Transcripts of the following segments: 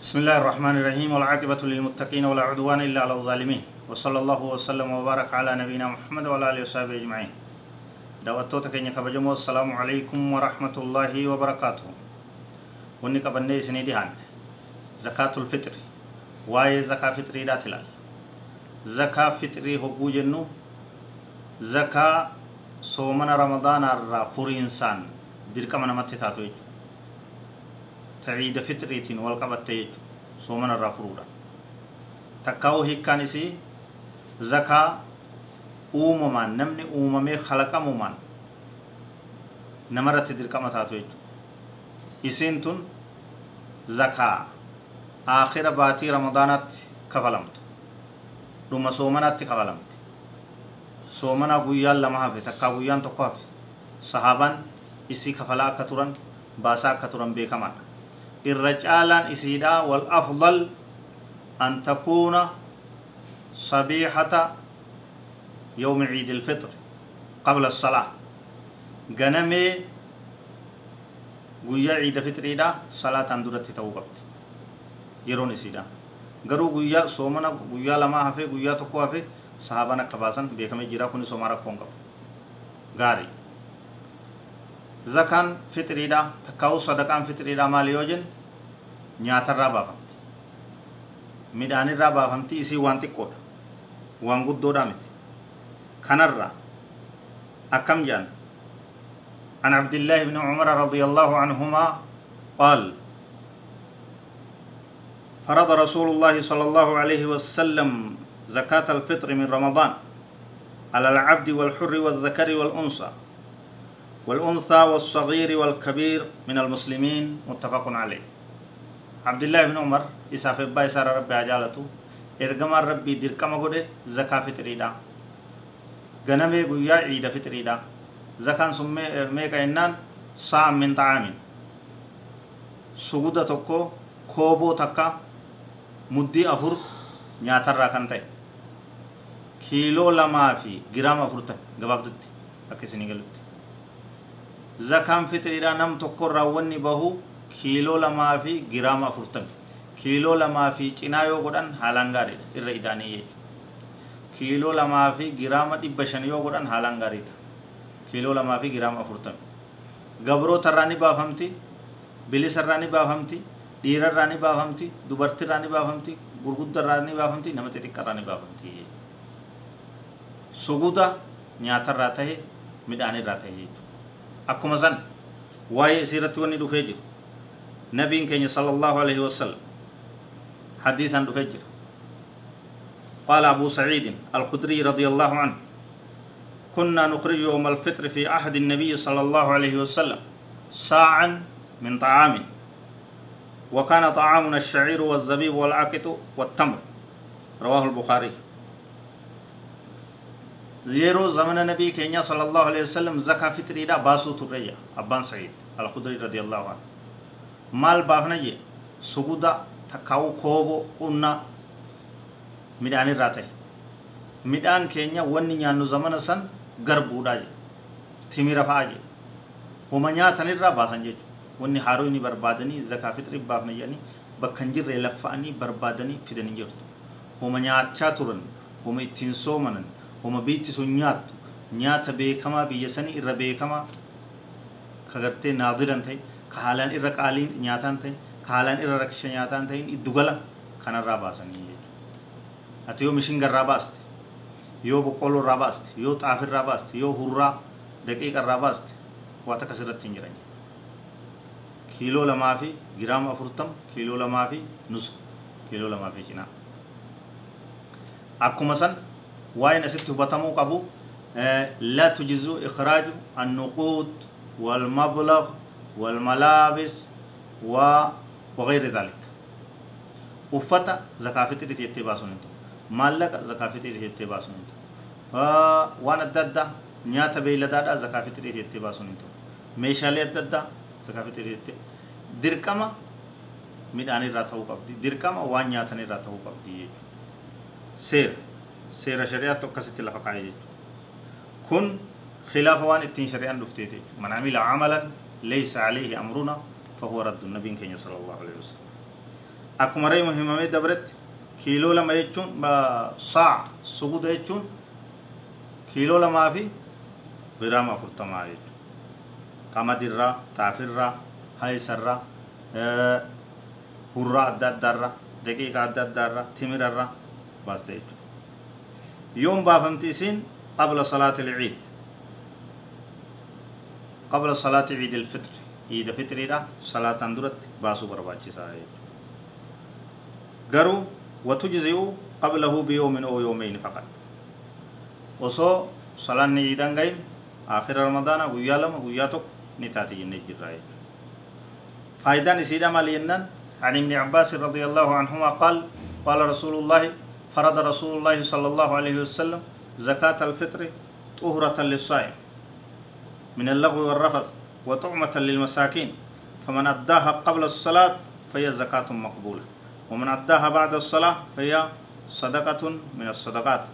بسم الله الرحمن الرحيم والعاقبة للمتقين ولا عدوان إلا على الظالمين. وصلى الله وسلم وبارك على نبينا محمد وعلى آله وصحبه أجمعين. دعوتوتا كينيا كبجمو السلام عليكم ورحمة الله وبركاته. وني كبندي سني زكاة الفطر. واي زكاة فطري داتلال زكاة فطري هبو جنو. زكاة صومنا رمضان الرا فري إنسان ديركا من تعيد فطريتين والقبت يجو صومنا الرا فرودا تكاو هيكان إسي زكاة uumamaan namni uumamee kalaqamumaan namarratti dirqama taatu jechuudha isiin tun zakaa aakhira baatii ramadaanaatti kafalamtu dhuma soomanaatti kafalamti soomanaa guyyaan lama hafe takkaa guyyaan tokko hafe sahaabaan isii kafalaa akka turan baasaa akka turan beekamaadha irra caalaan isiidhaa wal afdal an takuuna sabiixata يوم عيد الفطر قبل الصلاة غنمي guyyaa ciida fitriidha salaataan duratti ta'uu qabdi yeroon isiidha garuu guyyaa soomana guyyaa lamaa hafee guyyaa tokko hafee sahaabaan akka baasan beekamee jira kuni soomaa rakkoon qabu gaarii zakaan fitriidha takkaa'u sadaqaan fitriidha maali yoo jenne nyaatarraa baafamti midhaanirraa baafamti isii waan xiqqoodha waan guddoodha miti كنرة أكم جان عن عبد الله بن عمر رضي الله عنهما قال فرض رسول الله صلى الله عليه وسلم زكاة الفطر من رمضان على العبد والحر والذكر والأنثى والأنثى والصغير والكبير من المسلمين متفق عليه عبد الله بن عمر إساف بايسار ربي عجالته إرقم ربي درقم قده زكاة فطريدا ganamee guyyaa ciida fitriidha zakaan sun meeqa jennaan sa'an min xa'aamin suguda tokko kooboo takka muddii afur nyaatarraa kan ta'e kiiloo lamaa fi giraama afurtan gabaabdutti akka isinii galutti zakaan fitriidha nam tokkorraa wanni bahu kiiloo lamaa fi giraama afurtan kiiloo lamaa fi cinaa yoo godhan haalaan gaariidha irra idaanii jechuudha kiiloo lamaa fi giraama dhibba shan yoo godhan haalaan gaariidha kiiloo lamaa fi giraama afurtami gabrootarraa ni baafamti bilisarraa ni baafamti dhiirarraa ni baafamti dubartirraa ni baafamti gurguddarraa ni baafamti nama xixiqqarraa ni baafamti suguda nyaatarraa tahe midhaanirraa tahe jechuudha akkuma san waa'ee isiirratti wanni dhufee jiru. Nabiin keenya sallallahu alaihi wasallam hadiisan dhufee jira. قال أبو سعيد الخدري رضي الله عنه كنا نخرج يوم الفطر في عهد النبي صلى الله عليه وسلم ساعا من طعام وكان طعامنا الشعير والزبيب والعقط والتمر رواه البخاري yeroo zamana nabii keenya sallallahu alaihi wasallam zakaa fitriidha baasuu turreeyya abbaan sa'iid al-khudri radiyallahu anhu maal baafna jee suguda takkaawu kooboo qunna midhaanirraa ta'e midhaan keenya wanni nyaannu zamana san garbuudha jee timira fa'aa jee homa nyaatanirraa baasan jechuudha wanni haaroo inni barbaadanii zakaa fitri baafna jedhanii bakka hin jirre laffa'anii barbaadanii fidanii jirtu homa nyaachaa turan homa ittiin soomanan homa biitti sun nyaattu nyaata beekamaa biyya sanii irra beekamaa ka gartee naadiran ta'e ka haalaan irra qaalii nyaataan ta'e ka haalaan irra rakkisha nyaataan ta'in iddugala kanarraa baasanii jechuudha. ati yoo mishingarraa baaste yoo boqqolloo baaste yoo xaafirraa baaste yoo hurraa daqiiqarraa baaste waa takka sirratti hin jiran kiiloo lamaa fi giraama afurtama kiiloo lamaa fi nusa kiiloo lamaa fi cinaa akkuma san waa'een asitti hubatamuu qabu لا تجز إخراج النقود والمبلغ والملابس وغير ذلك baasuun hin ta'u maallaqa zakaa fixiriiti jettee baasuun hin ta'u waan adda addaa nyaata beeyladaadhaa zakaa fixiriiti jettee baasuun hin ta'u meeshaalee adda addaa zakaa fixiriiti jettee dirqama midhaan irraa ta'uu qabdi dirqama waan nyaatan irraa ta'uu qabdi jechuudha seera seera shari'aatti akkasitti lafa kaa'e jechuudha kun khilaafa waan ittiin shari'aan dhufteeti jechuudha man amila amalan laysa alayhi amruna fahuwa raddu nabiin keenya sallallahu alaihi wasallam akkuma ree muhimmamee dabretti kiiloo lama jechuun saa suguda jechuun kiiloo lamaa fi giraama afurtamaa jechuudha qamadirraa taafirraa haayisarraa hurraa adda addaarraa daqiiqa adda addaarraa timirarraa baasta jechuudha يوم بافمتيسين قبل صلاة العيد. قبل صلاة عيد الفطر. عيد الفطر إذا صلاة اندرت باسو برباجي سايج قرو وتجزئ قبله بيوم أو يومين فقط. وصو صلاة نعيدان غير آخر رمضان ويالما ويالتوك نتاتي نجد رايج فايدان سيدا مالينا عن ابن عباس رضي الله عنهما قال قال رسول الله فرض رسول الله صلى الله عليه وسلم زكاة الفطر طهرة للصائم من اللغو والرفث وطعمة للمساكين. فمن أداها قبل الصلاة فهي زكاة مقبولة. ومن أداها بعد الصلاة فهي صدقة من الصدقات.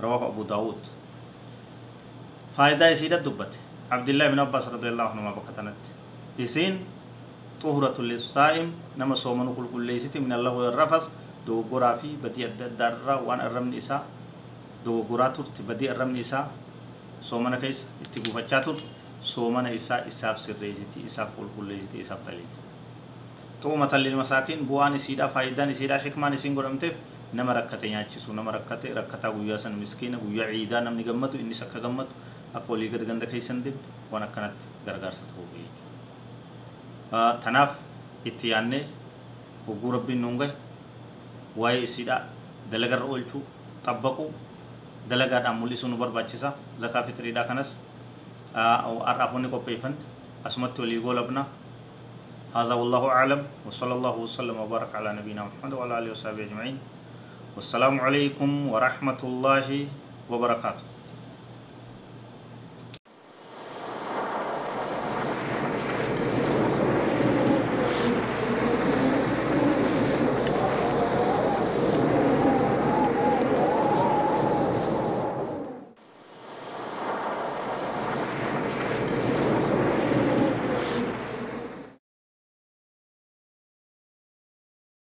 رواه أبو داود. فائدة يسيدة دبت عبد الله بن عباس رضي الله عنهما بكتنت يسين طهرة للصائم. نما صومن كل كل من الله والرفس دوغورا في بدي الدار وان الرمن إساء دوغورا ترت بدي الرمن إساء صومن كيس اتقوفا ترت صومن إساء إساف سريزتي إساف كل كل ليست إساف تليل طومة للمساكين بوان سيدا فايدان سيدا حكمان سين godhamteef nama rakkate nyaachisu nama rakkate rakkataa guyyaa san miskiina guyyaa ciidaa namni gammadu innis akka gammadu akka walii gad ganda keessan dibne waan akkanatti gargaarsa ta'uu jechuudha. Tanaaf itti yaannee hogguu rabbiin nuun gahe waa'ee isiidhaa dalagarra oolchuu xabbaquu dalagaadhaan mul'isuu nu barbaachisa zakaa fitiriidhaa kanas har'aafonni qopheeffanne asumatti walii goolabnaa هذا والله أعلم وصلى الله وسلم وبارك على نبينا محمد وعلى آله وصحبه أجمعين والسلام عليكم ورحمة الله وبركاته